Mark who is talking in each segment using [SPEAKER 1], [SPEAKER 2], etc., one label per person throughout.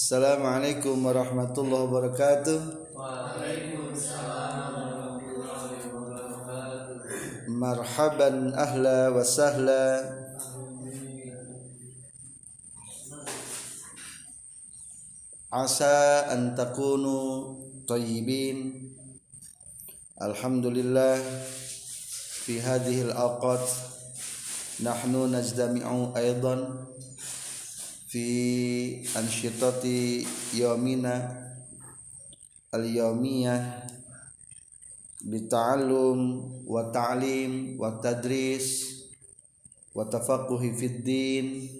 [SPEAKER 1] Assalamualaikum warahmatullahi wabarakatuh. Marhaban ahla wa sahla. Asa an takunu tayyibin. Alhamdulillah fi hadhihi al-awqat nahnu najtami'u aidan fi ansyitati yawmina al-yawmiyah bita'allum wa ta'lim wa tadris wa tafaqquhi fid din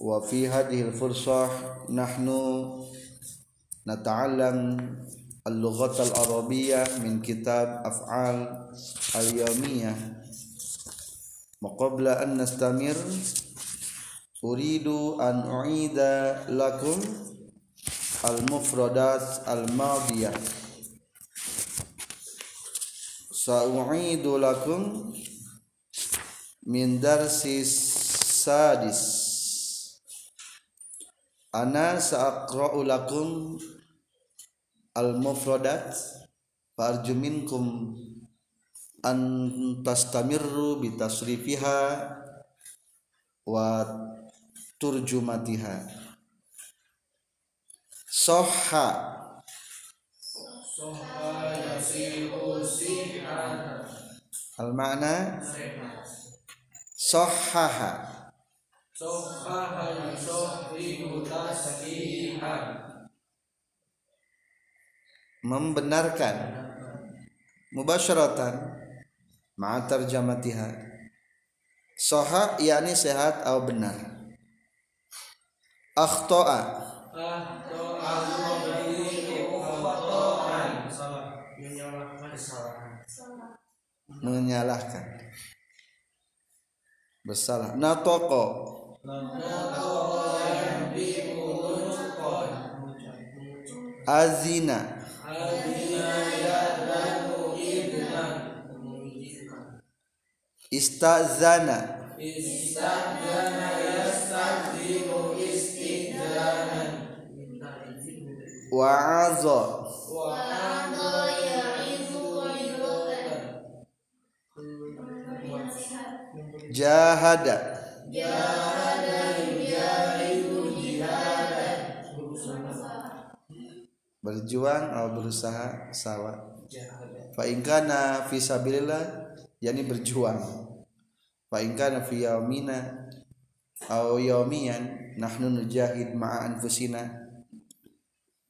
[SPEAKER 1] wa fi hadhihi al-fursah nahnu nata'allam اللغة العربية من كتاب أفعال اليومية وقبل أن نستمر uridu an uida lakum al mufradat al madiyah sa'uidu lakum min darsis sadis Ana sa'aqra'u lakum al-mufradat farjuminkum an tastamirru bitasrifiha wa turjumatiha. Soha.
[SPEAKER 2] Soha yasihu sihan al makna? Sohaha.
[SPEAKER 1] Sohaha membenarkan. Mubasyaratan ma'a tarjamatiha. Soha yakni sehat atau benar akhtoa.
[SPEAKER 2] Menyalahkan.
[SPEAKER 1] Bersalah. Natoko azina.
[SPEAKER 2] Idnan
[SPEAKER 1] istazana.
[SPEAKER 2] Istadana
[SPEAKER 1] wa'aza.
[SPEAKER 2] Wa anda ya'izu wa'idotan
[SPEAKER 1] jahada.
[SPEAKER 2] Jahada
[SPEAKER 1] berjuang atau berusaha sawa fa in kana fi sabilillah yakni berjuang. Fa in kana fi yaumina aw yaumiyan nahnu nujahid ma'a anfusina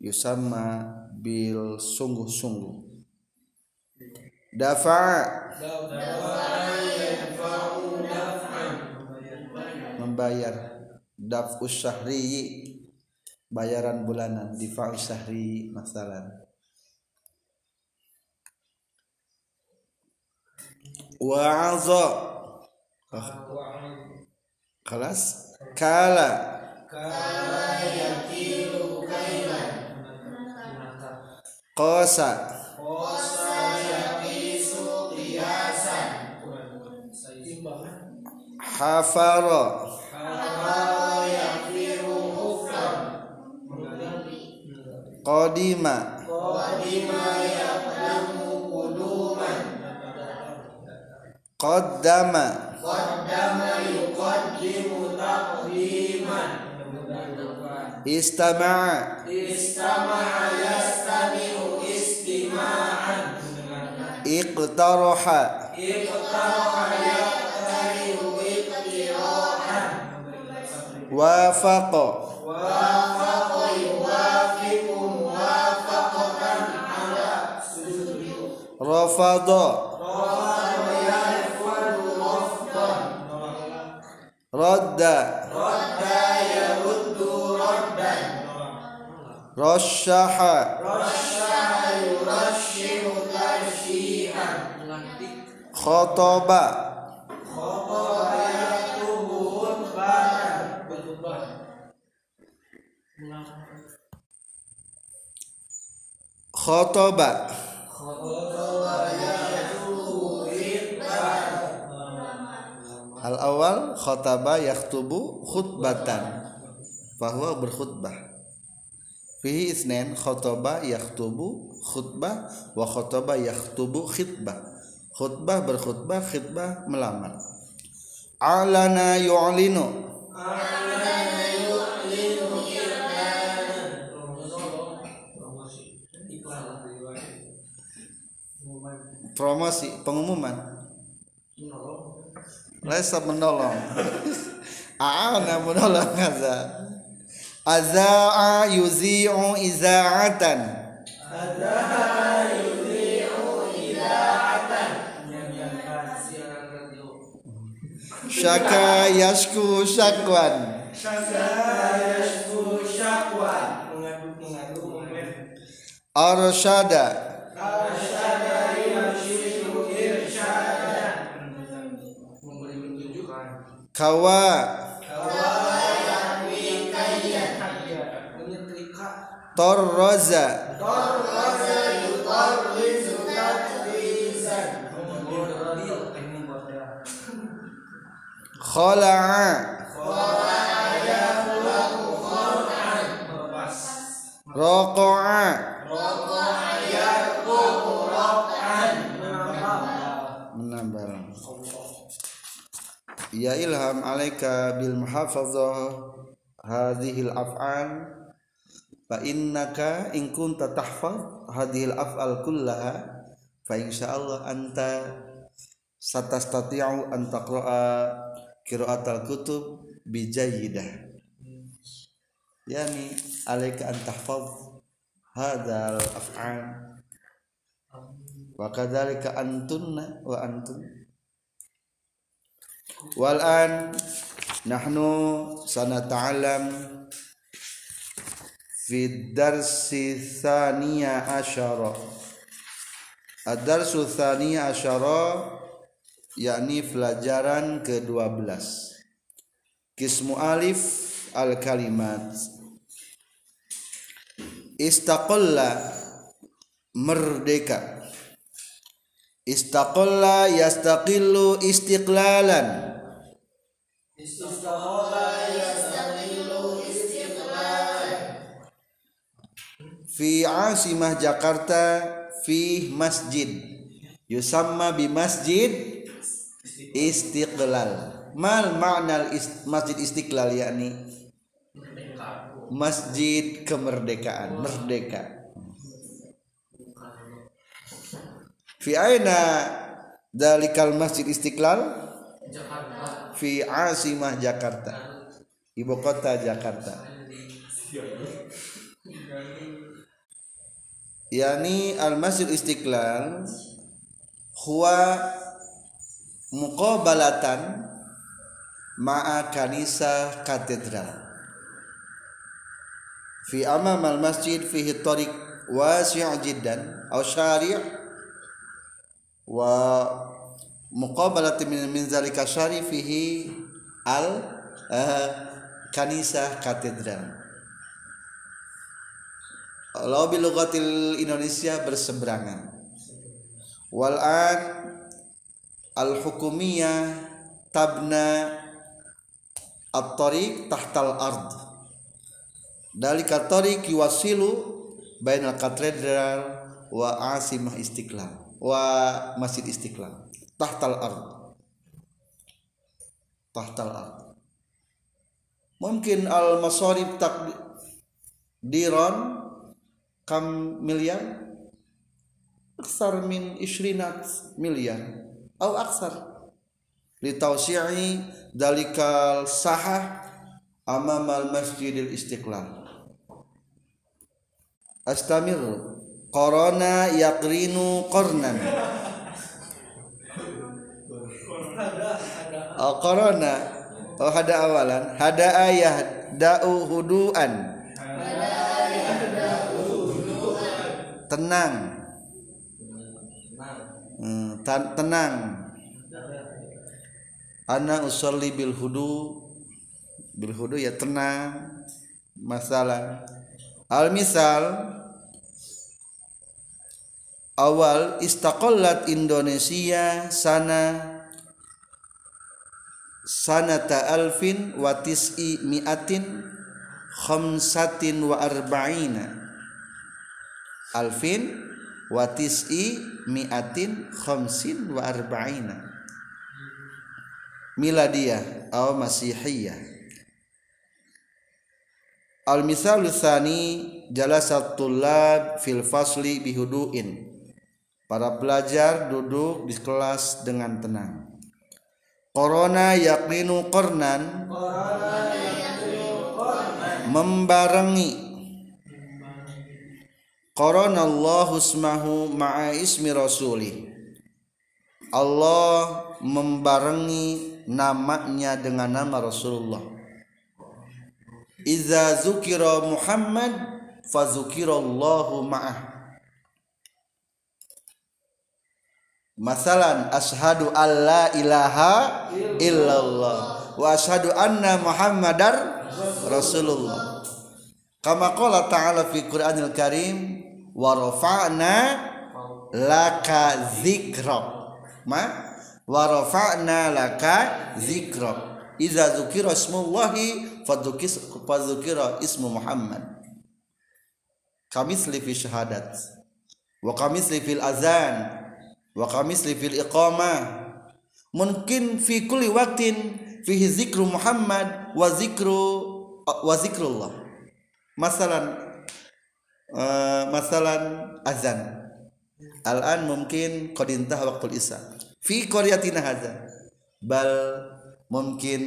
[SPEAKER 1] yusamma bil sungguh-sungguh. Dafa. Membayar daf'us syahri bayaran bulanan difa'u syahri masalan. Wa'aza kelas? Kala
[SPEAKER 2] Kala
[SPEAKER 1] qasa
[SPEAKER 2] Kosa. Yakisu qiyasan
[SPEAKER 1] hafara
[SPEAKER 2] Hafara yakiru hufran
[SPEAKER 1] qadima
[SPEAKER 2] Qadima yaqdamu kuduman
[SPEAKER 1] qaddama
[SPEAKER 2] Qaddama yuqaddimu taqdiman
[SPEAKER 1] istama'a.
[SPEAKER 2] Istama'a yastami'u
[SPEAKER 1] اقترح.
[SPEAKER 2] اقترح يقترح اقتراحا وافق. وافق
[SPEAKER 1] يوافق
[SPEAKER 2] موافقة على رفض.
[SPEAKER 1] رفض
[SPEAKER 2] يرفض رفضا رد.
[SPEAKER 1] رد
[SPEAKER 2] يرد ردا رشح
[SPEAKER 1] رشح.
[SPEAKER 2] Khotoba yaktubu khutbatan
[SPEAKER 1] khataba
[SPEAKER 2] Khotoba. Yaktubu khutbatan
[SPEAKER 1] al awal khataba yaktubu khutbatan. Fahuwa berkhutbah. Fihi isnen khotoba yakhtubu khutbah wa khotoba yakhtubu khitbah khutbah berkhutbah khitbah melamar. Alana yu'linu. Promosi pengumuman. Laisa menolong. Aana menolong aza Aza'a yuzi'u iza'atan Syaka yashku syakwan.
[SPEAKER 2] Syakwa syakwa mengadu mengadu momen
[SPEAKER 1] Arsyada
[SPEAKER 2] Arsyada memberi petunjukan
[SPEAKER 1] Kawa
[SPEAKER 2] menyetrika
[SPEAKER 1] Torroza.
[SPEAKER 2] Memodel Melepas
[SPEAKER 1] Roko'a
[SPEAKER 2] Menambah
[SPEAKER 1] Ya ilham alaika bil muhafazah hadhil af'al fa innaka in kunta tahfaz hadhil af'al kullaha fa insyaallah anta satastati'u an taqra'a qira'atal kutub bi jayyidah. Yani alaika an tahfaz hadzal af'al. Wa kadzalika antunna wa antun wal an nahnu sanata'allam fi darsi thaniya asyara. Ad-darsu thaniya asyara yakni pelajaran ke-12 kismu alif al-kalimat. Istaqalla merdeka. Istaqalla yastaqillu istiqlalan. Fi asimah Jakarta fi masjid. Yusamma bi masjid istiqlal. Mal ma'nal is- masjid istiqlal yakni masjid kemerdekaan merdeka. Fi aina dalikal masjid istiqlal? Fi asimah Jakarta. Ibu kota Jakarta. Yani al masjid istiqlal huwa muqabalatan ma'a kanisa katedral fi amam al masjid fihi tariq wasi' jiddan aw syari' wa muqabalati min min zalika syari fihi al eh, kanisa katedral Law bil lughatil Indonesia berseberangan. Wal an al hukumiyah tabna at-tariq tahtal ard. Dalika tariq yuwasilu bainal katedral wa asimah istiqlal wa masjid istiqlal tahtal ard. Tahtal ard. Mungkin al masarib takdiran kam miliar aksar min ishrinat miliar atau aksar. Litausi'i dalikal sahah amamal masjidil istiqlal. Astamir korona yakrinu kornan oh korona oh hada awalan hada ayah da'u huduan. Tenang tan- tenang. Ana usolli bil hudu. Bil hudu ya tenang. Masalah. Al misal awal istaqallat Indonesia sana sanata alfin wa tis'i mi'atin khamsatin wa arba'ina. Alfin wa tis'i mi'atin khamsin wa arba'ina. Miladiyah atau masihiyah. Al misal tsani jalasat tullab fil fasli bihuduin. Para pelajar duduk di kelas dengan tenang. Corona yakminu kornan. Membarengi Corona Allah ismahu ma'a ismi rasuli. Allah membarengi namanya dengan nama Rasulullah. Iza zukira Muhammad fazukirallahu ma'ah. Masalan ashadu alla ilaha illallah wa ashadu anna muhammadar rasulullah. Kama qala ta'ala fi Qur'anil Karim wa rafa'na laka dzikra. Ma wa rafa'na laka dzikra. Iza dzukira ismullahi fadzukira ismu Muhammad. Kamisli fi syahadat wa kamisli fil azan wa kamisli fil iqamah mungkin fi kulli waqtin fihi zikru Muhammad wa zikru wa zikrullah masalan uh, masalan azan. Al-an mungkin qad intaha waqtul isya. Fi qaryatina hadza. Bal mungkin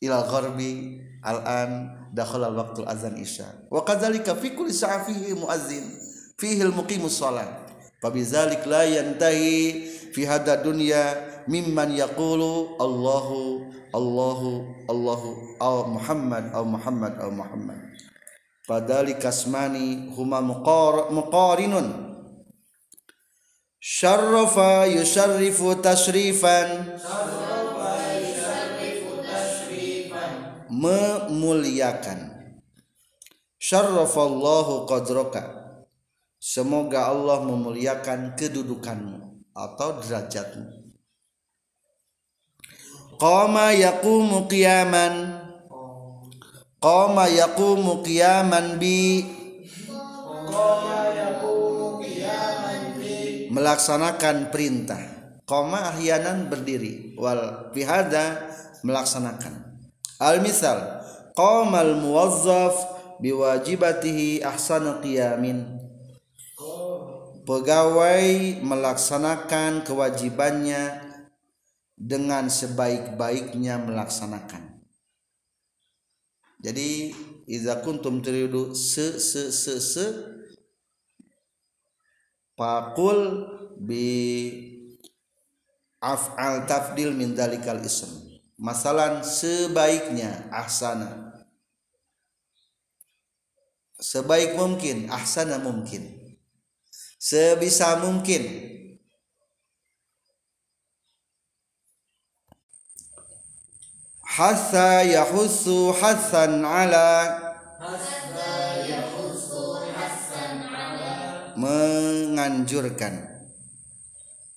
[SPEAKER 1] ila gharbi al-an dakhala al-waqtul azan isya. Wa kadzalika fi kulli sa'a fihi muazzin fihi al-muqimus shalah Fabizalik la yantahi fi hada dunya mimman yaqulu Allahu Allahu Allahu aw Muhammad aw Muhammad aw Muhammad. Padali kasmani huma muqarinun. Syarrafa yusharrifu tashrifan. Memuliakan. Syarrafallahu qadraka Semoga Allah memuliakan kedudukanmu atau derajatmu. Qama yaqumu qiyaman Qama yaqumu qiyaman bi melaksanakan perintah. Qama ahyanan berdiri wal bihada melaksanakan. Al misal qamal muwazzaf biwajibatihi ahsanu qiyamin pegawai melaksanakan kewajibannya dengan sebaik-baiknya melaksanakan. Jadi iza kuntum turidu se se se se pakul bi af'al tafdil min dalikal ism. Masalan sebaiknya ahsana. Sebaik mungkin, ahsana mungkin sebisa mungkin hasa yahussu hasan ala. Menganjurkan.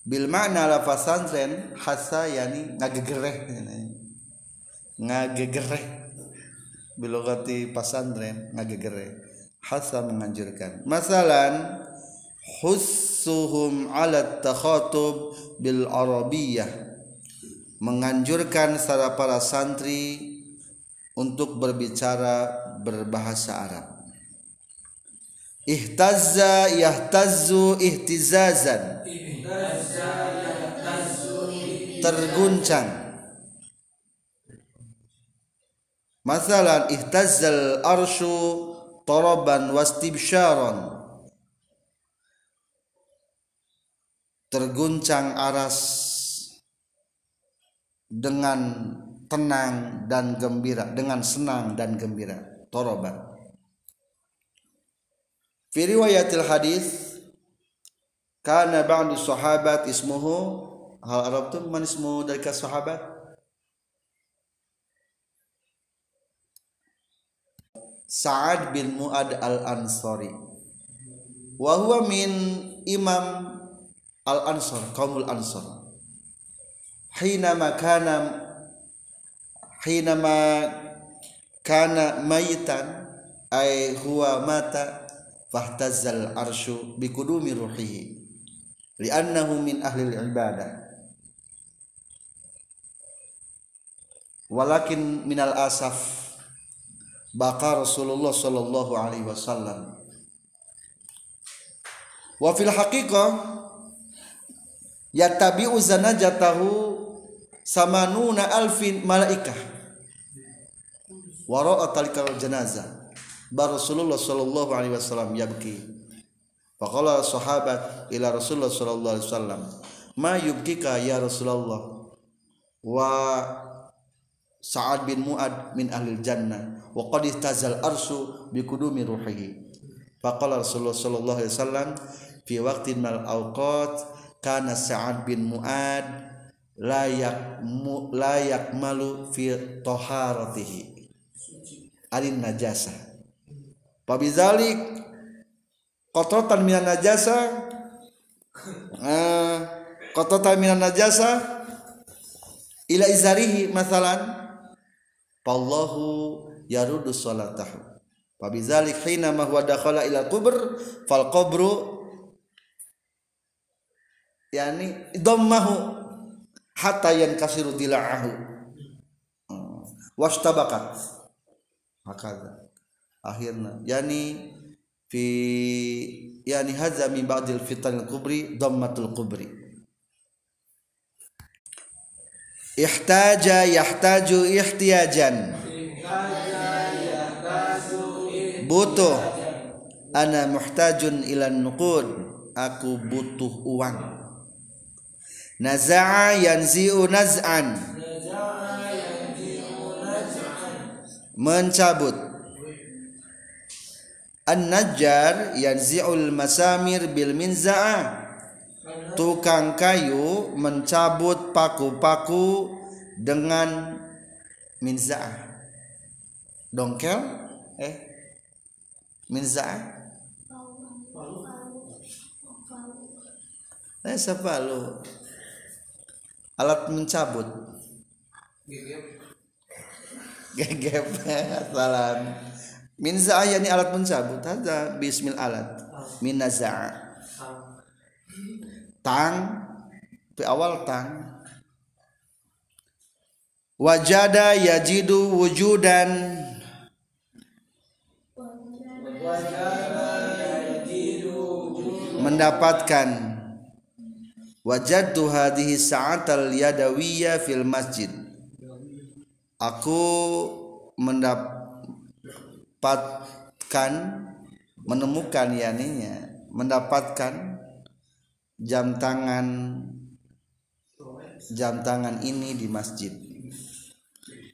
[SPEAKER 1] Bil makna lafaz santren hasa yani ngagegereh. Ngagegereh. Bilogati pasantren ngagegereh. Hasa menganjurkan. Masalan hussuhum ala takhatub bil arabiyah menganjurkan para para santri untuk berbicara berbahasa Arab. Ihtazza yahtazzu ihtizazan. Terguncang. Masalan ihtazzal arshu taraban wastibsharan terguncang aras dengan tenang dan gembira dengan senang dan gembira. Toroban fi riwayatil hadis kana ba'du sahabat ismuhu hal arabtum man ismu dari sahabat? Sa'ad bin Mu'ad al-Ansari. Wa huwa min imam al ansor kaumul ansor hinama kana hinama kana mayitan ay huwa mata fahtazal arsyu biqudumi ruhihi. Li'annahu min ahli ibadah. Walakin minal asaf baka Rasulullah sallallahu alaihi wasallam. Wa fil haqiqah yattabi'u zanajatahu sama nuna alfin malaikah. Wara'a talikal jenazah bar Rasulullah sallallahu alaihi wasallam yabki faqala sahabat ila Rasulullah sallallahu alaihi wasallam ma yubkika ya Rasulullah? Wa Sa'ad bin Mu'ad min ahlil jannah wa qad istazal arsu bi kudumi ruhihi. Faqala Rasulullah sallallahu alaihi wasallam fi waqtin mal awqat kana Sa'ad bin Mu'ad layak mu, layak malu fi toharatihi. Alin najasa. Pabizalik kototan minan najasa. Uh, kototan minan najasa. Ila izarihi masalan fallahu yarudu salatahu. Pabizalik hina ma huwa dakhala ila kubur fal qabru yani dommahu hatta yankasiru dila'ahu. Hmm. wastabakat hakada akhirnya yani fi yani hadza min ba'dil fitanil kubri dammatul kubri. Ihtaja yahtaju ihtiyajan. Butuh. Ana muhtajun ilan nuqud aku butuh uang naza'a yanzi'u naz'an. Mencabut. An-najjar yanzi'ul masamir bil minza'a. Tukang kayu mencabut paku-paku dengan minza'ah dongkel? Eh? Minza'ah Eh, siapa lu? Alat mencabut. Gegep. Salam. Minza'ah yani alat mencabut. Ada bismil alat. Minaza'a. Tang. Di awal tang. Wajada yajidu wujudan mendapatkan wajadtu hadhihi sa'atal yadawiyya fil masjid. Aku mendapatkan menemukan yaninya mendapatkan jam tangan jam tangan ini di masjid.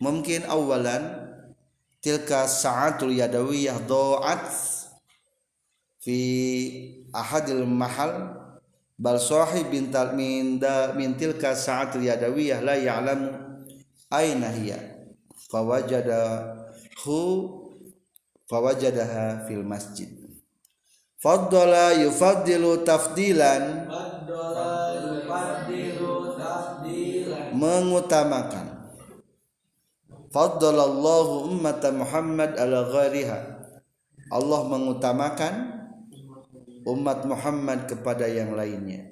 [SPEAKER 1] Mungkin awalan tilka sa'atul yadawiyah do'at fi ahadil mahal bal sahib bin tal min da min tilka sa'atul yadawiyah la ya'lamu aina hiya. Fawajadahu fawajadaha fil masjid. Faddala yufaddilu tafdilan. Mengutamakan. Faddalallahu ummata Muhammad ala ghairiha. Allah mengutamakan umat Muhammad kepada yang lainnya.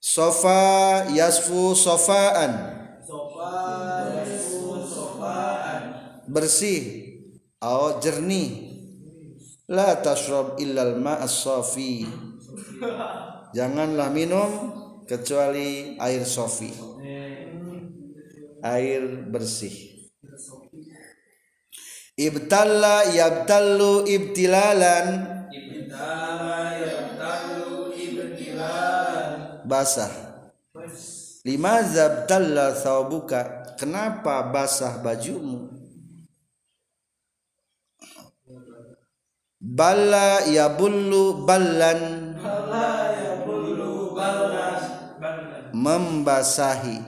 [SPEAKER 1] Sofa yasfu sofaan. Bersih. Atau jernih. La tashrab illal ma'as safi janganlah minum kecuali air sofi. Air bersih. Ibtalla yabtallu ibtilalan basah. Lima zabtalla thawbuka. Kenapa basah bajumu? Balla yabullu ballan. Membasahi.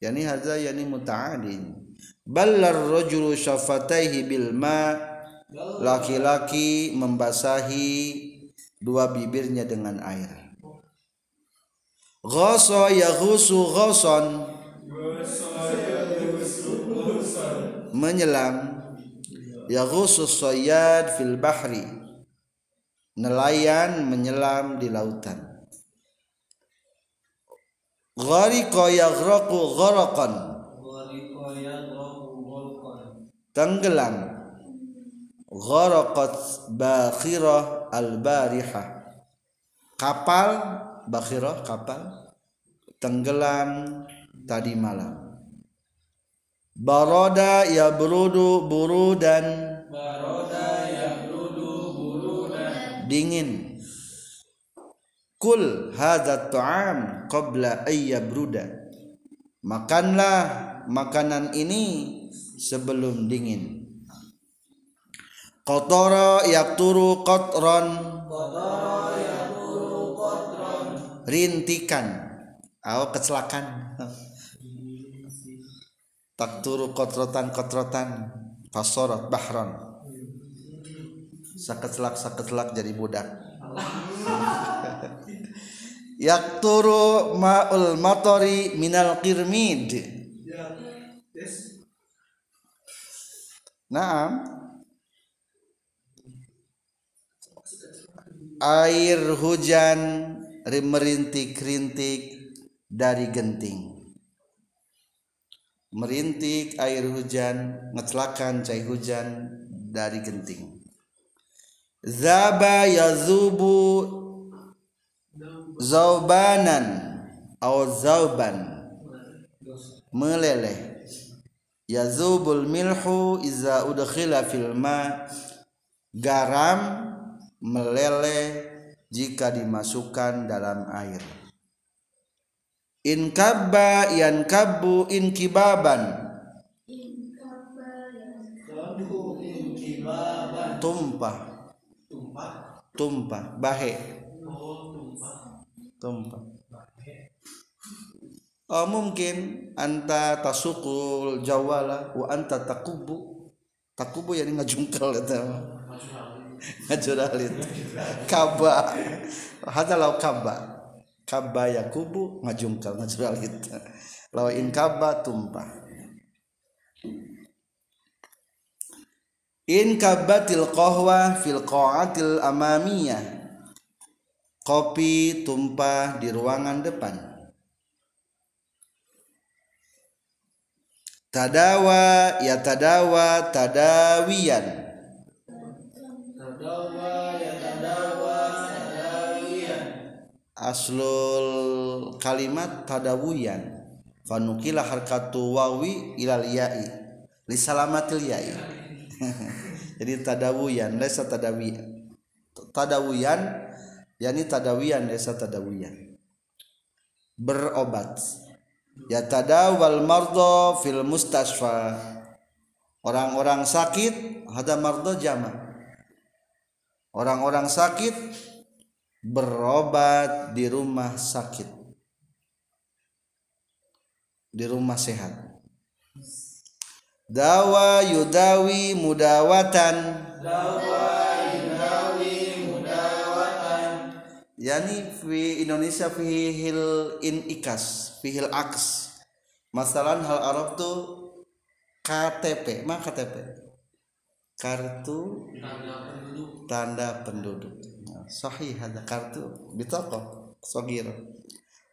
[SPEAKER 1] Yani hadza yani muta'adin. Ballar rajulu syafataihi bil ma laki-laki membasahi dua bibirnya dengan air. Ghasa yaghusu ghasan menyelam. Ya khusus soyad fil bahri. Nelayan menyelam di lautan. Gharqa yaghraqu gharaqan tenggelam gharaqat bakhirah al-barihah kapal bakhirah kapal tenggelam tadi malam. Baroda ya burudu burudan.
[SPEAKER 2] Baroda yabrudu burudan.
[SPEAKER 1] Dingin. Kul hadza ta'am qabla ayyabruda makanlah makanan ini sebelum dingin qatara qatran.
[SPEAKER 2] Yaburu qadran
[SPEAKER 1] rintikan. Atau kecelakaan. Takturu kotrotan kotrotan pasorot bahron saketlak saketlak jadi budak. Yakturu ma'ul matori minal kirmid Naam air hujan merintik-rintik dari genting. Merintik air hujan ngecelakan cai hujan dari genting. Zaba yazubu zaubanan atau zauban. Meleleh. Yazubul milhu iza udkhila fil ma. Garam meleleh jika dimasukkan dalam air. In kabba yan
[SPEAKER 2] Lalu inkibaban
[SPEAKER 1] tumpah
[SPEAKER 2] Tumpah.
[SPEAKER 1] Tumpah. Bahe.
[SPEAKER 2] Tumpah.
[SPEAKER 1] Oh mungkin anta tasukul jawala wa anta takubu. Takubu yani ngajungkal eta ngajuralit kaba hada law kaba kaba yakubu ngajungkal ngajuralit law in kaba tumpah. In kabatil qahwa fil qa'atil amamiyah. Kopi tumpah di ruangan depan. Tadawa ya tadawa tadawiyan aslul kalimat tadawuyan fanukilah harkatu wawi ilal ya'i. Li salamatil ya'i. Jadi tadawuyan lesa tadawi tadawuyan yani tadawiyan lesa tadawiyan. Berobat. Ya tadawal mardo fil mustasfa orang-orang sakit ada mardo jama orang-orang sakit berobat di rumah sakit. Di rumah sehat. Dawa yudawi mudawatan.
[SPEAKER 2] Dawa yudawi mudawatan
[SPEAKER 1] yani fi Indonesia fihil in ikas fihil aks. Masalan hal Arab tuh KTP mah KTP kartu
[SPEAKER 2] Tanda penduduk.
[SPEAKER 1] tanda penduduk. Nah, sahih ada kartu bitaqah sogir.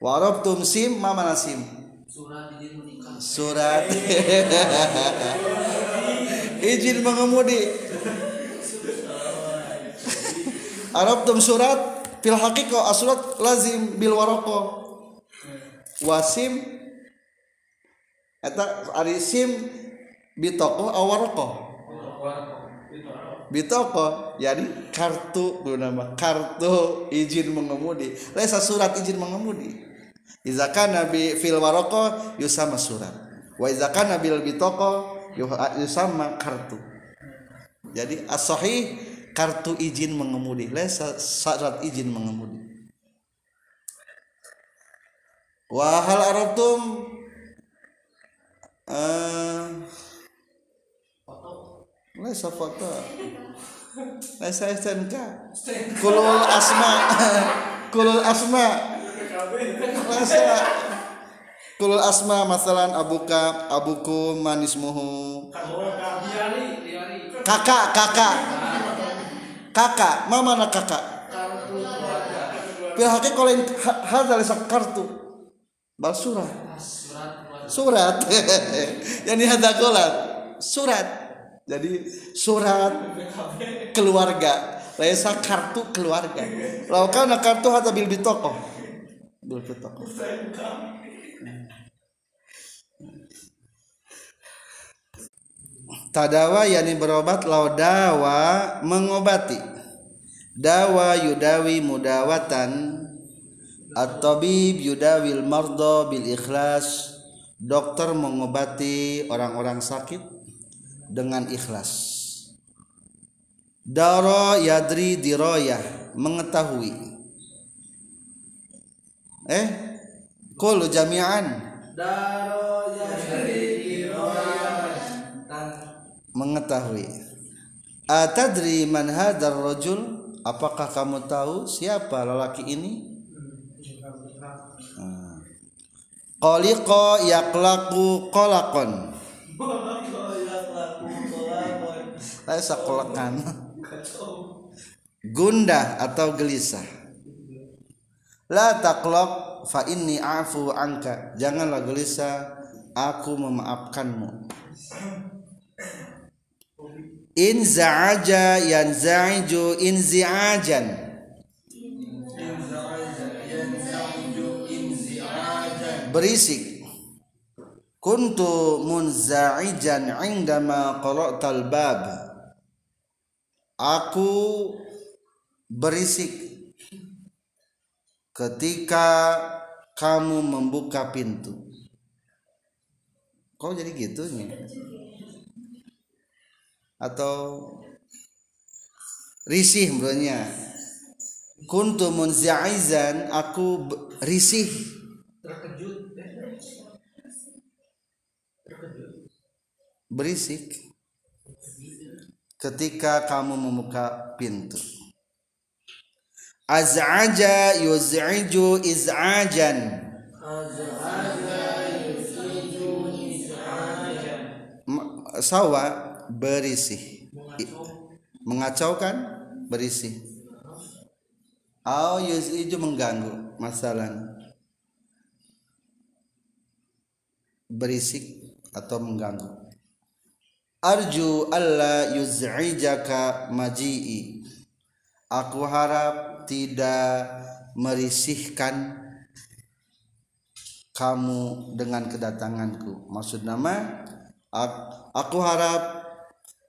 [SPEAKER 1] Wa arabtum sim ma mana sim?
[SPEAKER 2] Surat izin menikah
[SPEAKER 1] surat. Izin mengemudi. Arabtum surat fil haqiqah asurat lazim bil waraqah. Wasim eta ari sim bitaqah aw waraqah bitoko jadi kartu nama kartu izin mengemudi. Lesa surat izin mengemudi. Izakan nabi fil waroko yusama surat. Wa izakan nabil bitoko yusama kartu. Jadi asohi kartu izin mengemudi. Lesa surat izin mengemudi. Wahal arabtum eh Laisa foto. Laisa SNK. Kulul asma. Kulul asma. Laisa kulul asma masalan abuka abukum manismuhu. Kakak kakak. Kakak. Mama mana kakak? Pil hakik kalau hadal kartu. Bal surat.
[SPEAKER 2] Surat
[SPEAKER 1] surat. Yang hada kolat. Surat jadi surat keluarga. Laisa kartu keluarga. Lalu kana kartu hata bil bitoko. Bil bitoko. Tadawa yani berobat lau dawa mengobati. Dawa yudawi mudawatan. At-tabib yudawil mardo bil ikhlas. Dokter mengobati orang-orang sakit dengan ikhlas. Daro yadri diroyah mengetahui. Eh? Kul jami'an.
[SPEAKER 2] Daro yadri diroyan. Dan
[SPEAKER 1] mengetahui. Atadri man hadar rajul? Apakah kamu tahu siapa lelaki ini? Ah. qaliqa yaqlaqu laisa qalaqan gundah atau gelisah? La taqlaq fa inni afu anka. Janganlah gelisah aku memaafkanmu. In za'aja yanza'iju inzi'ajan berisik. Kuntu munza'ijan indama qara'tal bab aku berisik ketika kamu membuka pintu. Kok jadi gitu nih? Atau risih menurutnya kuntu munza'izan aku risih.
[SPEAKER 2] Terkejut.
[SPEAKER 1] berisik ketika kamu membuka pintu. Az'aja yuz'iju iz'ajan. Sawa berisih. Mengacaukan berisih. Au yuz'iju mengganggu masalah. Berisik atau mengganggu arju alla yuz'ijaka maji'i. Aku harap tidak merisihkan kamu dengan kedatanganku. Maksud nama ak- aku harap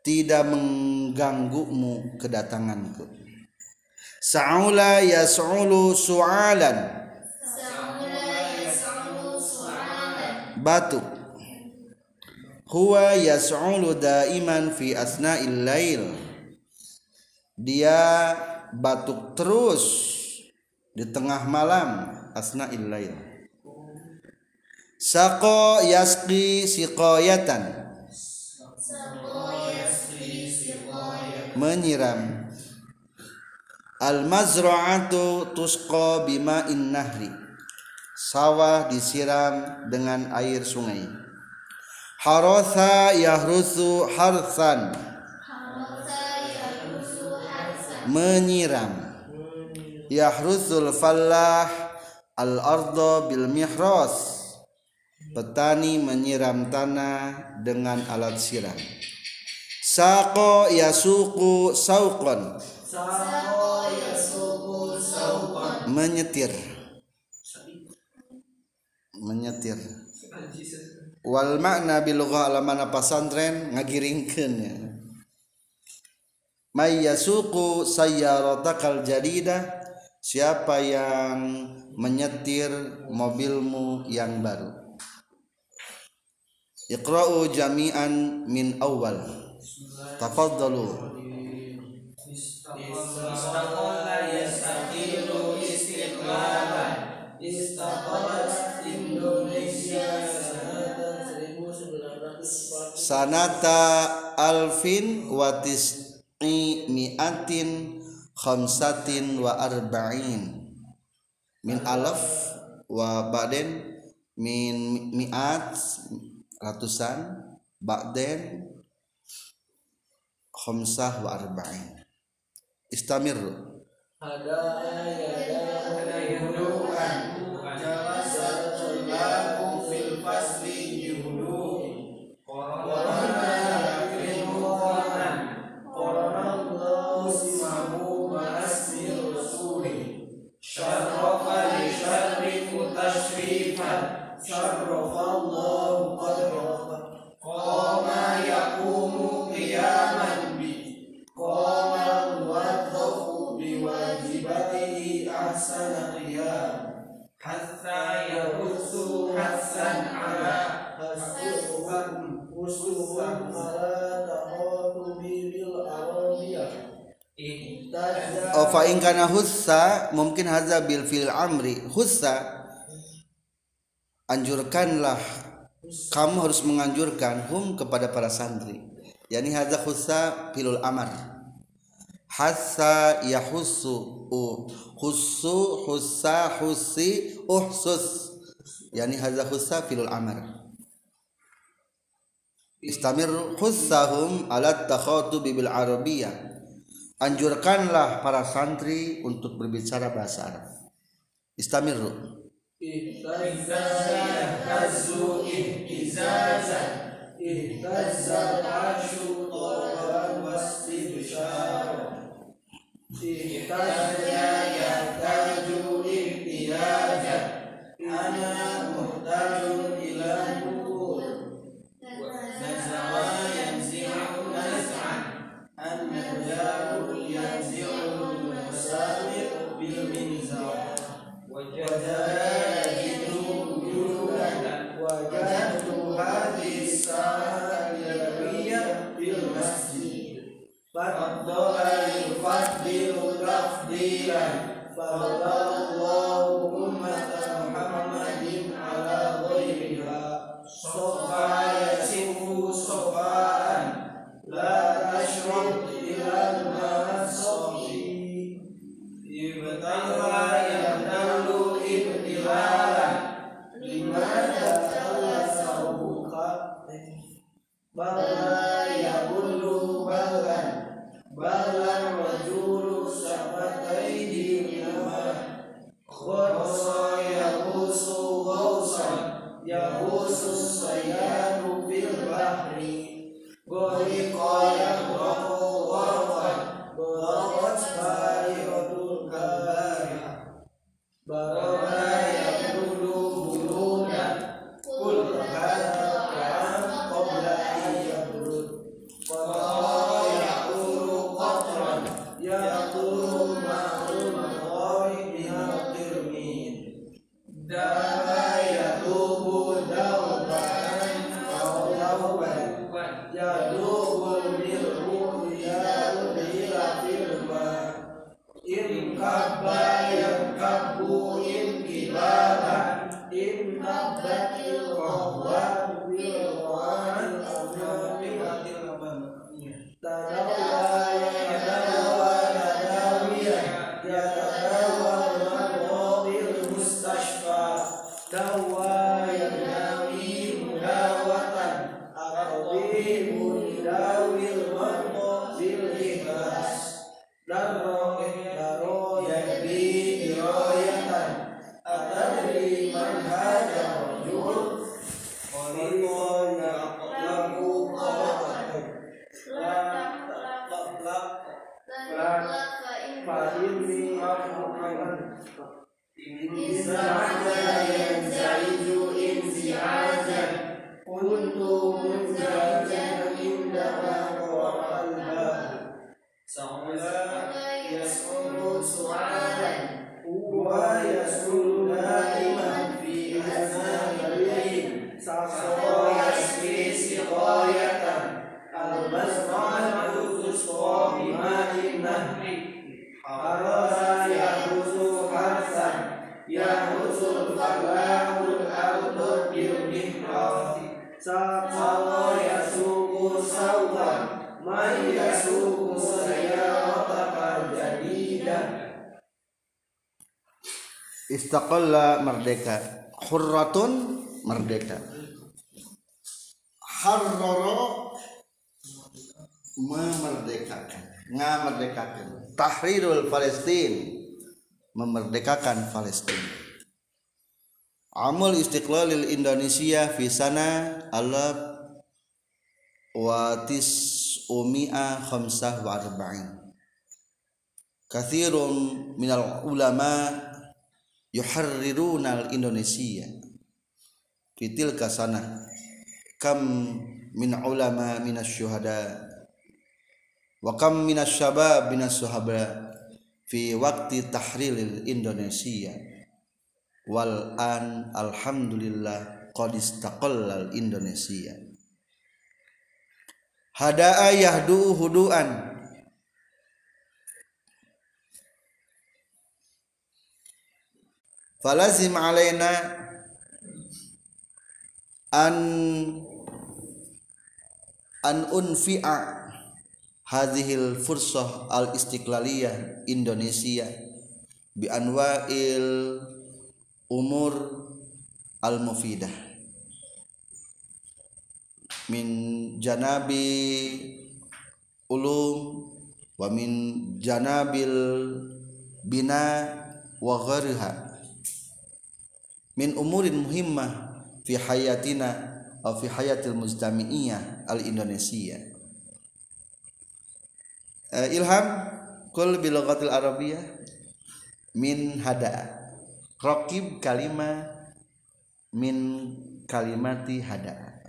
[SPEAKER 1] tidak mengganggumu kedatanganku. Sa'ula yas'ulu su'alan. Batuk huwa yas'ulu daiman fi asna'il lail. Dia batuk terus di tengah malam asna'il lail. Saqo yasqi siqayatan menyiram. Al mazra'atu tusqa bima'in nahri. Sawah disiram dengan air sungai harotha yahrusu harsan. Menyiram yahrusul fallah al ardo bil mihras petani menyiram tanah dengan alat siram. Saqo yasuqu sauqan menyetir. Menyetir wal makna bil lughah alamana pasantren ngagiringkeun ya. May yasuqu sayyaratakal jadida siapa yang menyetir mobilmu yang baru? Iqra'u jami'an min awal Tafaddalu sanata alfin watis mi'atin khamsatin wa arba'in. Min alaf wa ba'den min mi'at ratusan ba'den khamsah wa arba'in. Istamir.
[SPEAKER 2] Ada ayat yang kedua fil fasli
[SPEAKER 1] ingkana hussa mungkin haza bil fil amri hussa anjurkanlah kamu harus menganjurkan hum kepada para santri. Yakni haza hussa filul amar. Hassa yahussu uh hussu hussa husi uhsus. Yakni haza hussa filul amar. Istamir hussahum alat takhatu bibil arabiyah anjurkanlah para santri untuk berbicara bahasa Arab.
[SPEAKER 2] Istamiru. Ihtazza الضاء يفضل تفضيلا فضل الله the
[SPEAKER 1] Mustaqalla merdeka. Hurratun merdeka. Harroro memerdekakan. Ngamerdekakan. Tahrirul Palestin memerdekakan Palestin. Amal istiqlalil Indonesia fi sana watis umia khamsah wa arba'in. Kathirun minal ulama' yuharriruna al Indonesia fitil kasana kam min ulama minas syuhada. Wa kam minas syabab minas suhaba fi waktu tahrilil Indonesia. Wal an alhamdulillah qad istaqallal Indonesia. Hadaa yahdu huduan falazim alaina an an unfi'a hadhil fursah al istiqlaliyah Indonesia bi anwa'il umur al mufidah min janabi ulum wa min janabil bina wa ghariha min umurin muhimmah fi hayatina atau fi hayatil mujtami'iyah al Indonesia uh, ilham kul bil lughatil arabiyyah min hada Rokib kalima min kalimati hada.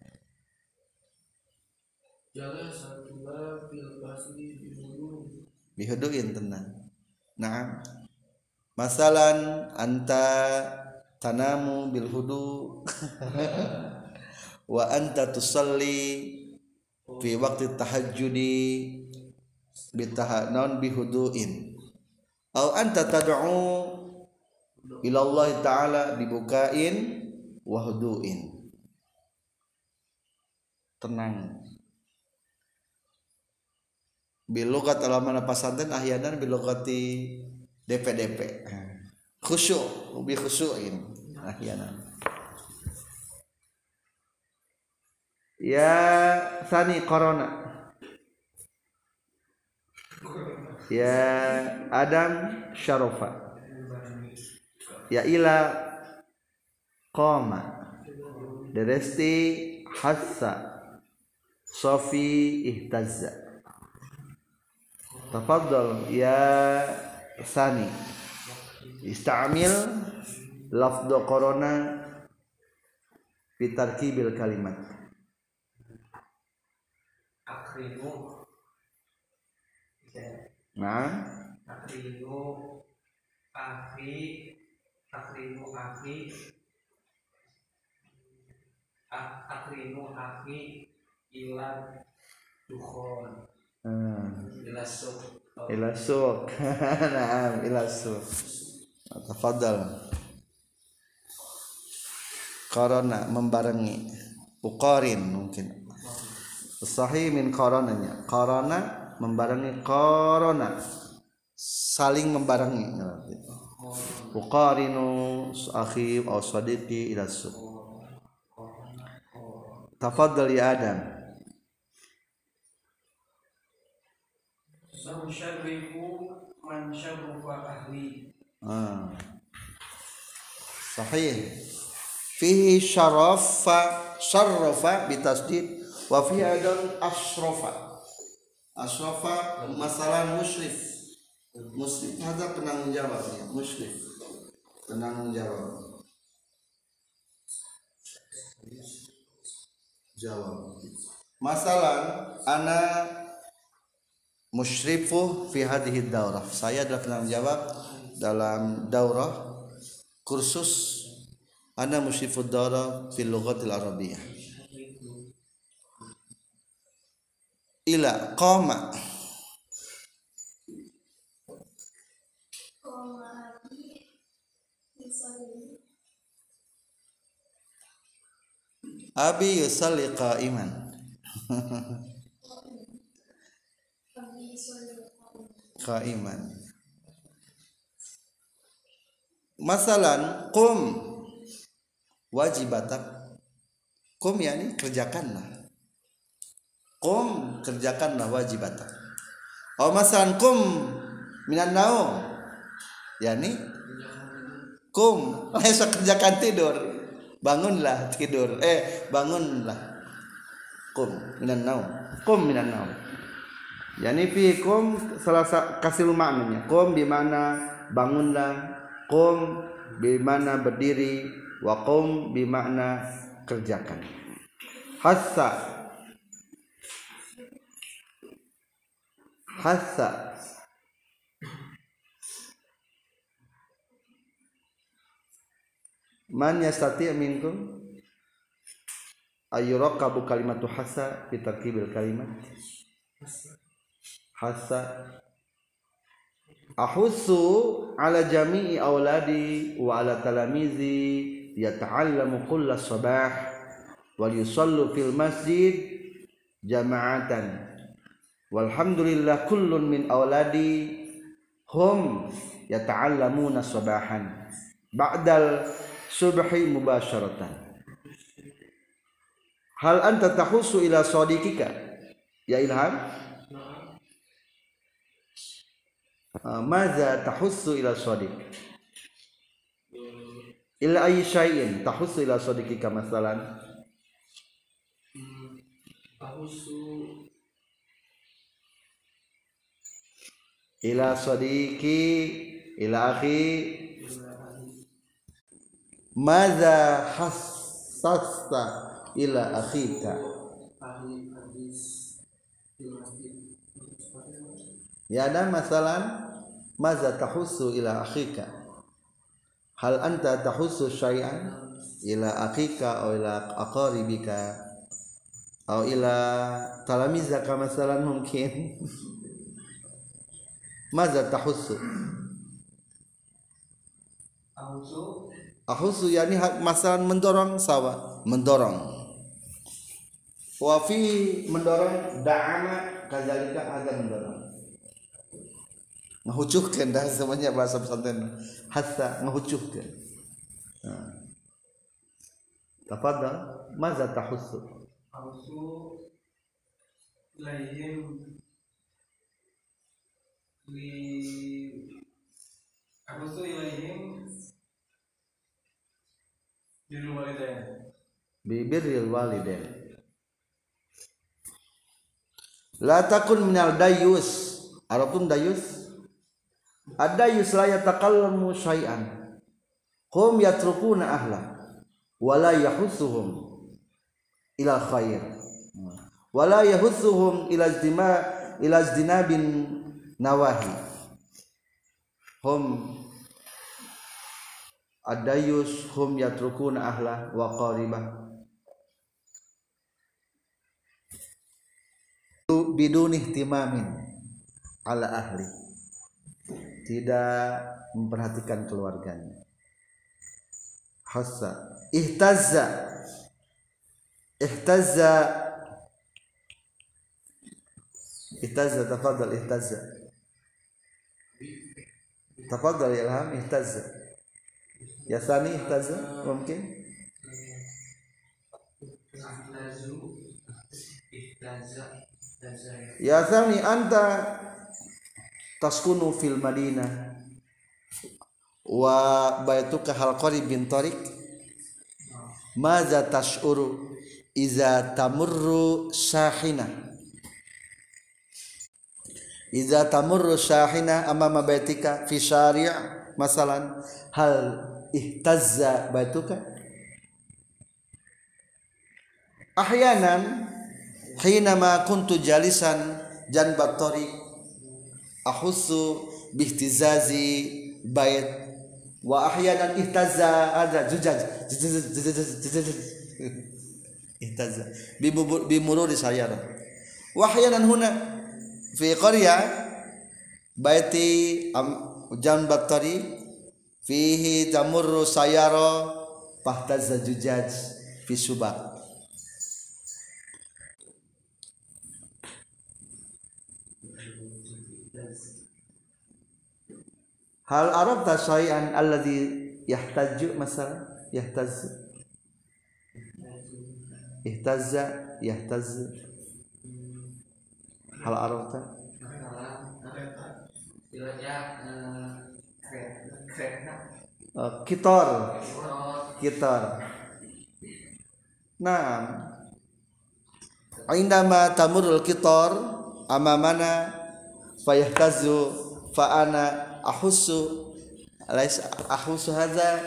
[SPEAKER 2] Jala satula fil basri bihudu.
[SPEAKER 1] Bihuduin tenang. Nah, masalan anta tanamu bil hudu. Wa anta tusalli fi waktu tahajjudi bitahanon bihuduin au anta tad'u ilallah taala dibukain wahduin tenang. Bilogat alaman pasanten ahyanan bilogati DP-DP khusyuk ubi khusyukin ahyanan ya sani corona. Ya Adam Syarofa. Ya ila qama deresti hassa. Sofi ihtazza. Tafaddal ya sani. Istamil lafdu corona fi tarkibil kalimat
[SPEAKER 2] akrinu
[SPEAKER 1] nah.
[SPEAKER 2] Akrinu akhi. Akrimu akhi. Akrinu akhi ilan dukhon.
[SPEAKER 1] Hmm.
[SPEAKER 2] ila suq.
[SPEAKER 1] Ila suq. Naam ila suq. Tafadhal karena membarengi. Uqarin mungkin. Sahih min qarananya qarana membarengi qarana saling membarengi. Uqarinu akhi aw sadiqi ila tafaddal ya adam.
[SPEAKER 2] Samsyarrifu man syarrufa ahli.
[SPEAKER 1] Ah. sahih fihi syarafa syarrafa bitasdid wa fihi aidan asrafa asrafa masalah musyrif. Muslim ada penanggung jawab ya muslim penanggung jawab. Jawab. Masalah ana musyrifu fi hadhihi daurah. Saya adalah penanggung jawab dalam daurah kursus ana musyrifu daurah fil lughatil arabiyyah ila qama Abi yusalli qa'iman. qa'iman. Masalan qum wajibatak. Kum yani kerjakanlah. Kum kerjakanlah wajibatan oh masalan kum minan naum. Yani kum esok kerjakan tidur. Bangunlah tidur. Eh bangunlah kum minan naum. Kum minan naum. Yani fi kum salah sa- kasih maknanya kum di mana bangunlah. Kum di mana berdiri wa kum di makna kerjakan. Hassa. Hassa. Man yastati minkum? Ayurakabu kalimatu hasa fi tarkibil kalimat. Hasa ahussu ala jami'i auladi wa ala talamizi yata'allamu kulla sabah wal yusallu fil masjid jama'atan walhamdulillah kullun min auladi hum yata'allamuna sabahan ba'dal subhi mubasharatan hal anta tahussu ila sadiqika ya ilham Ah, maza tahussu ila sadiq ila ayi syai'in tahussu ila sadiqika masalan
[SPEAKER 2] Ahusu
[SPEAKER 1] ila sadiqi ila akhi. Maza hassasta ila akhika. Ya dan masalan? Maza tahussu ila akhika hal anta tahussu syai'an? Ila akhika atau ila aqaribika? Atau ila talamizaka masalan mungkin? Maza tahussu?
[SPEAKER 2] Ahusu
[SPEAKER 1] Ahusu yani masalah mendorong sawa? Mendorong. Wa fi mendorong da'ama kadzalika ada mendorong ngahucuhkeun dah semuanya bahasa pesantren. Hatta ngahucuhkeun nah. tafadhal maza tahussu?
[SPEAKER 2] Ahusu Ilaihim Li Ahusu ilaihim Birul walidain.
[SPEAKER 1] Bibirril walidain. La takun minal dayus. Arapun dayus ad-dayus la yatakallamu syai'an. Hum yatrukuna ahla wala yahussuhum ila khair. Wala yahussuhum ila ijtima ila ijtinabin nawahi. Hum ad-dayus hum yatrukuna ahla wa qaribah. Bidun ihtimamin ala ahli tidak memperhatikan keluarganya. Hassa ihtazza ihtazza ihtazza tafadhal ihtazza. Tafadhal ya ilham ihtazza. Ya sani ihtazza mungkin? Ya Sami anta taskunu fil Madinah. Wa baituka hal bin tariq. Maza tashuru iza tamurru sahina iza tamurru sahina amama baitika fi syari' masalan. Hal ihtazza baituka? Ahyanan hina ma kuntu jalisan janbat tariq ahusu bihtizazi bait wa ahyanan ihtazza ada zujaj bi bimururi sayara wa ahyanan huna fi qarya baiti jan battari fihi tamurru sayara fahtazza zujaj fi subaq Hal arabta syai'an alladhi yahtaju masalan? Yahtaz ihtazza yahtaz hal
[SPEAKER 2] masalah istilahnya eh,
[SPEAKER 1] kitor kitor nah indama tamurul kitor amamana fayahtazu fa ana ahussu alais ahussu hadza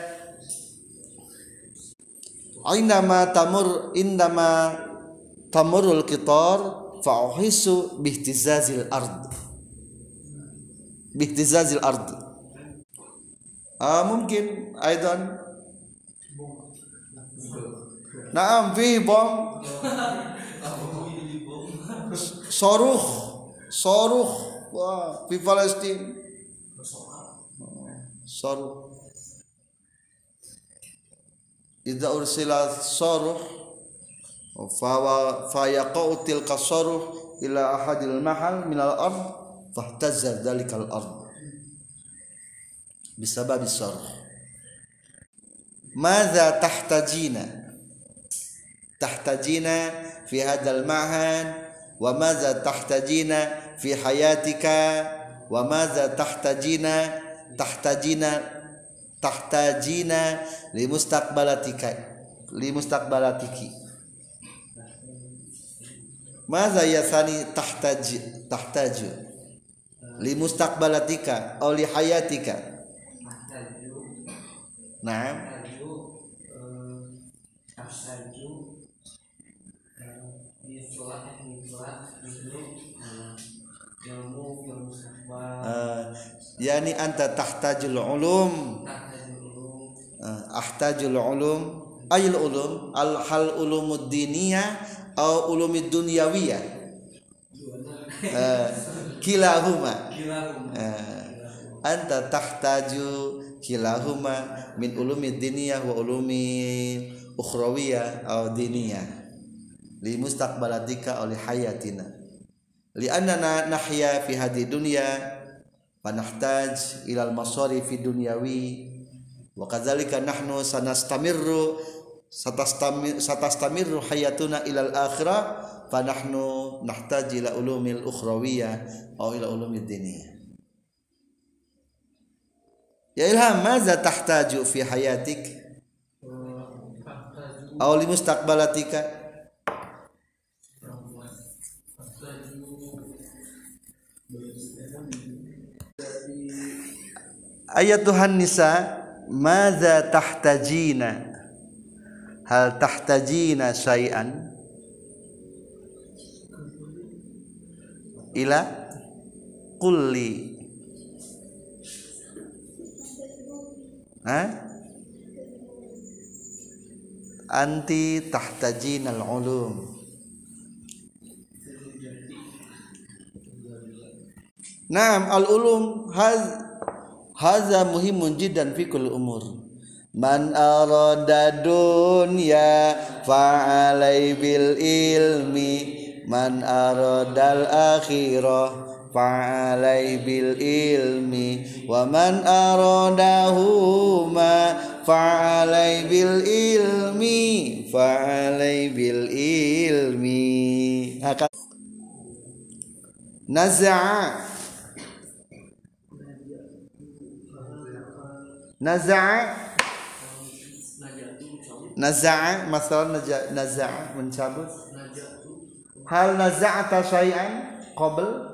[SPEAKER 1] indama tamur indama tamurul kitor fa uhissu bihtizazil ard bihtizazil ard ah mungkin aidan Naam fi bom Soruh Soruh Wah Fi صاروخ إذا أرسل صاروخ فيقع تلك الصاروخ إلى أحد المحل من الأرض فاهتز ذلك الأرض بسبب الصاروخ ماذا تحتاجين؟ تحتاجين في هذا المعهد؟ وماذا تحتاجين في حياتك؟ وماذا تحتاجين tahtajina tahtajina li mustaqbalatika
[SPEAKER 2] li
[SPEAKER 1] mustaqbalatiki
[SPEAKER 2] Maza ya sani tahtaj tahtaju li mustaqbalatika aw li hayatika? Naam. Uh, yani
[SPEAKER 1] anta tahtajul ulum. Ah, ahtajul
[SPEAKER 2] ulum. Ayul
[SPEAKER 1] ulum? Al hal ulumud diniyah au ulumid dunyawiya uh, ah, kilahuma. Uh, anta
[SPEAKER 2] tahtaju
[SPEAKER 1] kilahuma min ulumid diniyah wa ulumi ukhrawiya au diniyah. Li mustaqbalatika oleh hayatina. Li annana nahya fi hadhihi dunya فنحتاج إلى المصارف الدنيوي وكذلك نحن سنستمر ستستمر, حياتنا إلى الآخرة فنحن نحتاج إلى علوم الأخروية أو إلى علوم الدينية. يا إلهام ماذا تحتاج في حياتك؟
[SPEAKER 2] ayat
[SPEAKER 1] Tuhan Nisa Maza tahtajina? Hal tahtajina syai'an? Ila Kulli. Hah? Anti tahtajina al-ulum. Naam al-ulum Hal Haza muhimun jiddan fikul umur. Man arada dunya fa'alai bil ilmi. Man aradal akhirah fa'alai bil ilmi. Wa man aradahuma fa'alai bil ilmi. Fa'alai bil ilmi. Naza'a naza'a naza'a masalah naza'a naza mencabut hal naza'ata syai'an? Qobl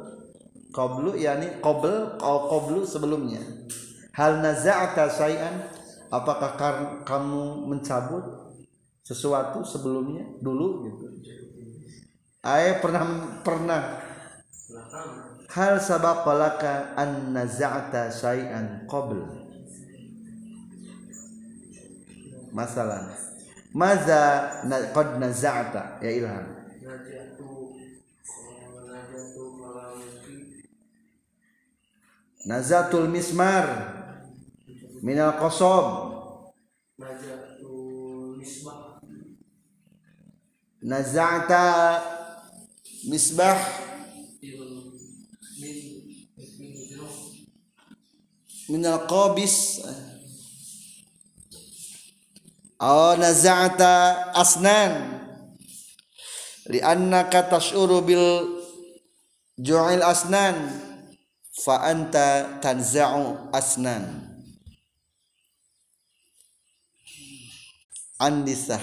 [SPEAKER 1] Qoblu Yani qobl Qoblu sebelumnya. Hal naza'ata syai'an? Apakah kamu mencabut sesuatu sebelumnya dulu? Gitu. Ayah pernah pernah. Hal sabaqalaka an naza'ata syai'an? Qabl. Masalah maza na, qad naza'ta ya ilham nazatul mismar minal qasab
[SPEAKER 2] Najatu Misbah
[SPEAKER 1] naza'ta misbah
[SPEAKER 2] Min Min
[SPEAKER 1] minal qabis oh naza'ta asnan. Li annaka tash'uru bil ju'il asnan. Fa anta tanza'u asnan. Andisah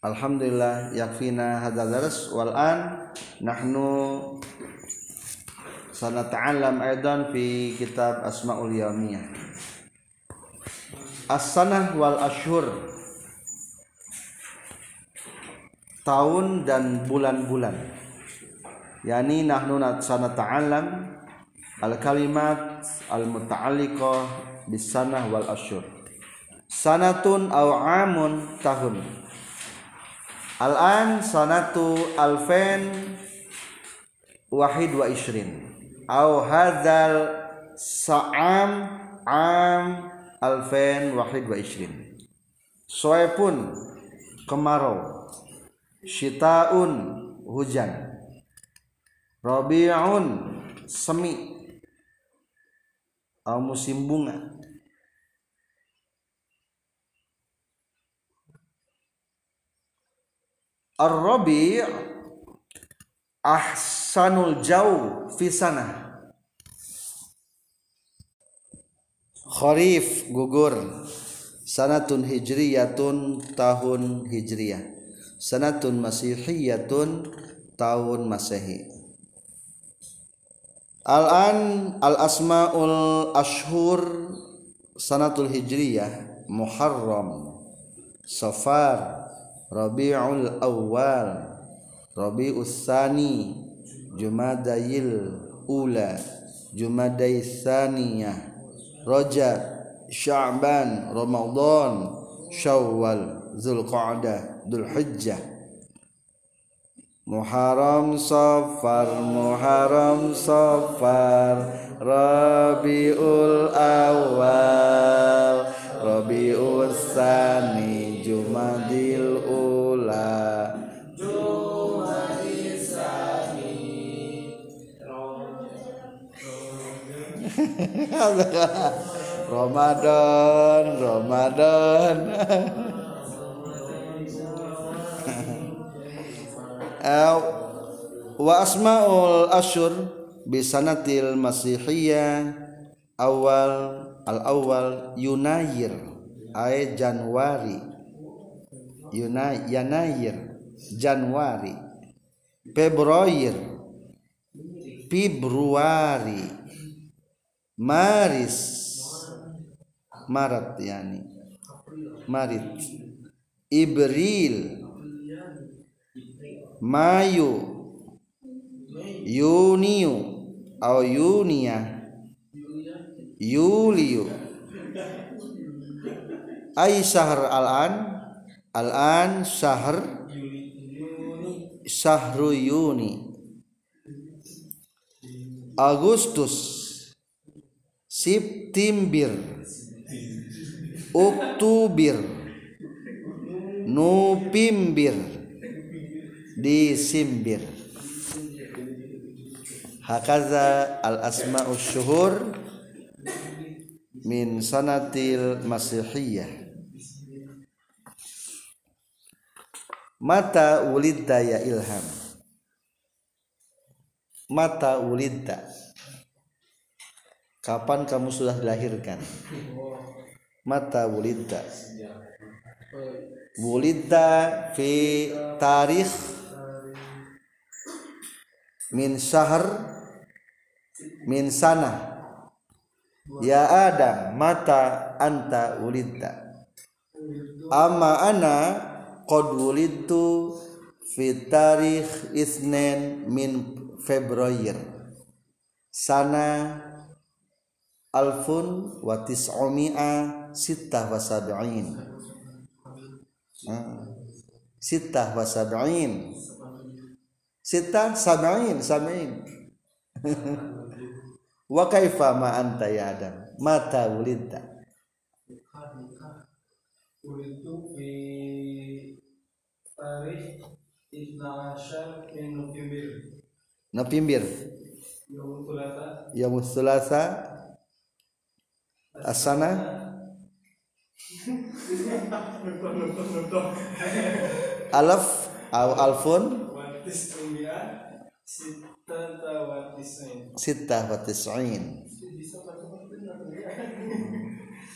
[SPEAKER 1] Alhamdulillah yakfina hadzal dars wal an. Nahnu sanata'allam aidan fi kitab Asmaul Yaumiyah As-sanah wal ashhur. Tahun dan bulan-bulan. Yani nahnu sanata'allam al kalimat al muta'alliqah bis sanah wal ashhur. Sanatun aw amun tahun. Al-an sanatu alfen wahid wa ishrin. Au hadzal sa'am am alfen wahid wa ishrin Soe pun kemarau. Shitaun hujan. Rabi'un semi. Au musim bunga. Ar-Rabi' ahsanul jauh fi sana. Kharif gugur. Sanatun hijriyatun tahun hijriyah. Sanatun masihiyatun tahun masehi. Al-an al-asmaul ashhur sanatul hijriyah Muharram Safar Rabiul Awal Rabius Tsani Jumadayil Ula Jumadai Tsaniyah Rajab Sya'ban Ramadan Syawal Zulqa'dah Dzulhijjah Muharram Safar Muharram Safar Rabiul Awal Rabiul Tsani Jumadil Ramadan Ramadan. Wa asmaul asyur bisanatil masihiyah awal al awal yunayir ay Januari. Yunay Yanayir Januari. Februari Februari Maris. Maret yani. Marit. Ibril. Mayu. Yuniu. Atau Yunia. Yuliu. Ay syahr al-an? Al-an syahr Syahru Yuni Agustus September. Oktober November. Desember Hakaza al asma'us syuhur min sanatil masihiyah. Mata ulidda ya ilham. Mata ulidda Kapan kamu sudah dilahirkan? Mata wulidda? Wulidda fi tarikh min syahr min sana Ya Adam mata anta wulidda Amma ana qad wulidtu fi tarikh isnen min Februari sana alfun wa tis'umi'a sittah wa sab'in. Sittah wa sab'in. Sittah sab'in sab'in. Wa kaifa ma anta ya adam? Mata
[SPEAKER 2] ulidta ulidu fi tarikh
[SPEAKER 1] isna'asyar
[SPEAKER 2] min Novimbir
[SPEAKER 1] Yaumul Sulasa Asana? Alaf? Au alfun?
[SPEAKER 3] Sita
[SPEAKER 1] wa tis'in.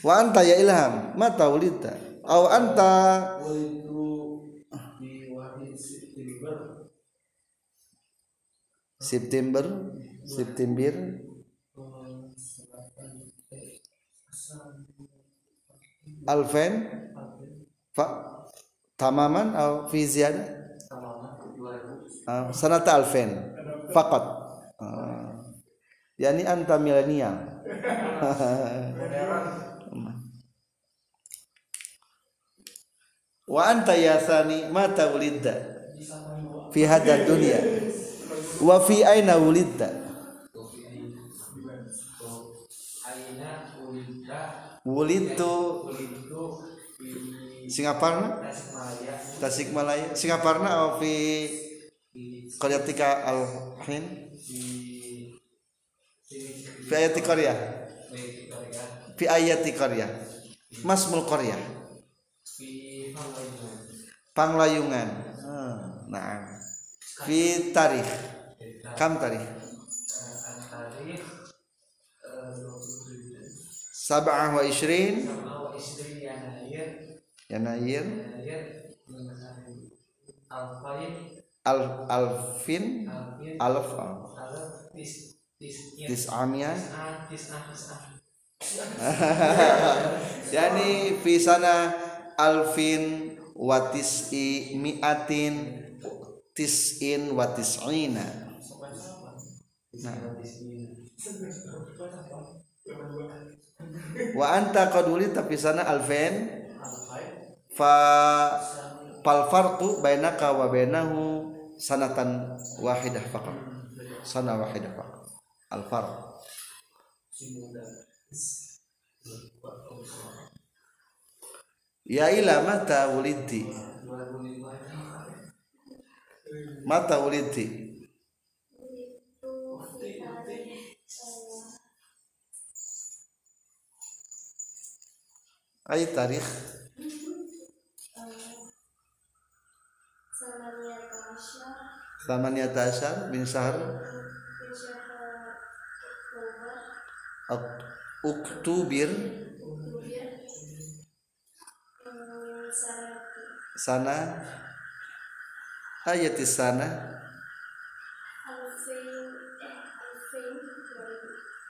[SPEAKER 1] Wa anta ya ilham? Mata wulita au anta?
[SPEAKER 3] September?
[SPEAKER 1] September September
[SPEAKER 3] eh, selatan eh, asal
[SPEAKER 1] alfen fa tamaman au fi ziyadah
[SPEAKER 3] tamaman 2000
[SPEAKER 1] Ah, sanata alfen faqat. Ah. yani anta milenial wa anta ya thani mata wulidda fi hadha dunya. Wa fi aina wulidda
[SPEAKER 3] Aina di
[SPEAKER 1] Singaparna?
[SPEAKER 3] Tasikmalaya.
[SPEAKER 1] Singaparna atau fi
[SPEAKER 3] di
[SPEAKER 1] qaryatika
[SPEAKER 3] di
[SPEAKER 1] fi ayati qaryah
[SPEAKER 3] di
[SPEAKER 1] fi ayati qaryah masmul qaryah
[SPEAKER 3] di Pangkalan
[SPEAKER 1] panglayungan. Ah, nah. Fi tarikh. Kam tarikh sab'ah wa
[SPEAKER 3] lahir
[SPEAKER 1] Yanayir
[SPEAKER 3] lahir Alfain
[SPEAKER 1] al alfin. Alf
[SPEAKER 3] Alf Tis Tis
[SPEAKER 1] tis'amiyah.
[SPEAKER 3] Tis Tis
[SPEAKER 1] yani fi sana alfin wa tis'i mi'atin tis'in wa tis'ina. Nah wa anta qad wulita fi sana alfin fa fal farqu bainaka wa bainahu sanatan wahidah faqat. Sana wahidah faqat. Al farq. Ya ila mata wulidti. Mata wulidti Ayo tarikh. Samania Asyar bin Sahar. Uktubir sana ayat di sana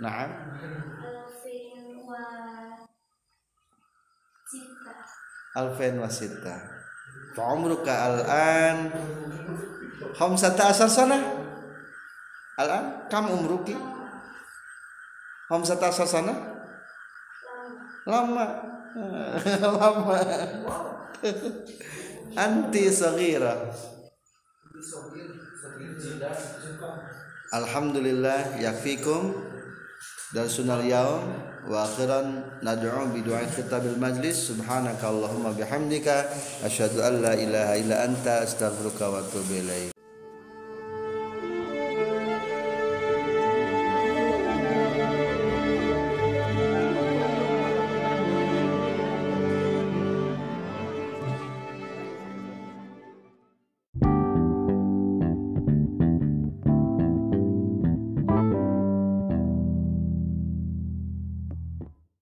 [SPEAKER 1] Naam alfen wasita. Fa'umruka al'an. Khamsata asar sana? Al'an? Kam umruki? Khamsata asar sana? Lama. Lama. Anti sagira Alhamdulillah yakfikum darsunal yaum wa akhiran nad'u bi du'a khitabil majlis subhanaka allahumma bihamdika asyhadu an la ilaha illa anta astaghfiruka wa atubu ilaik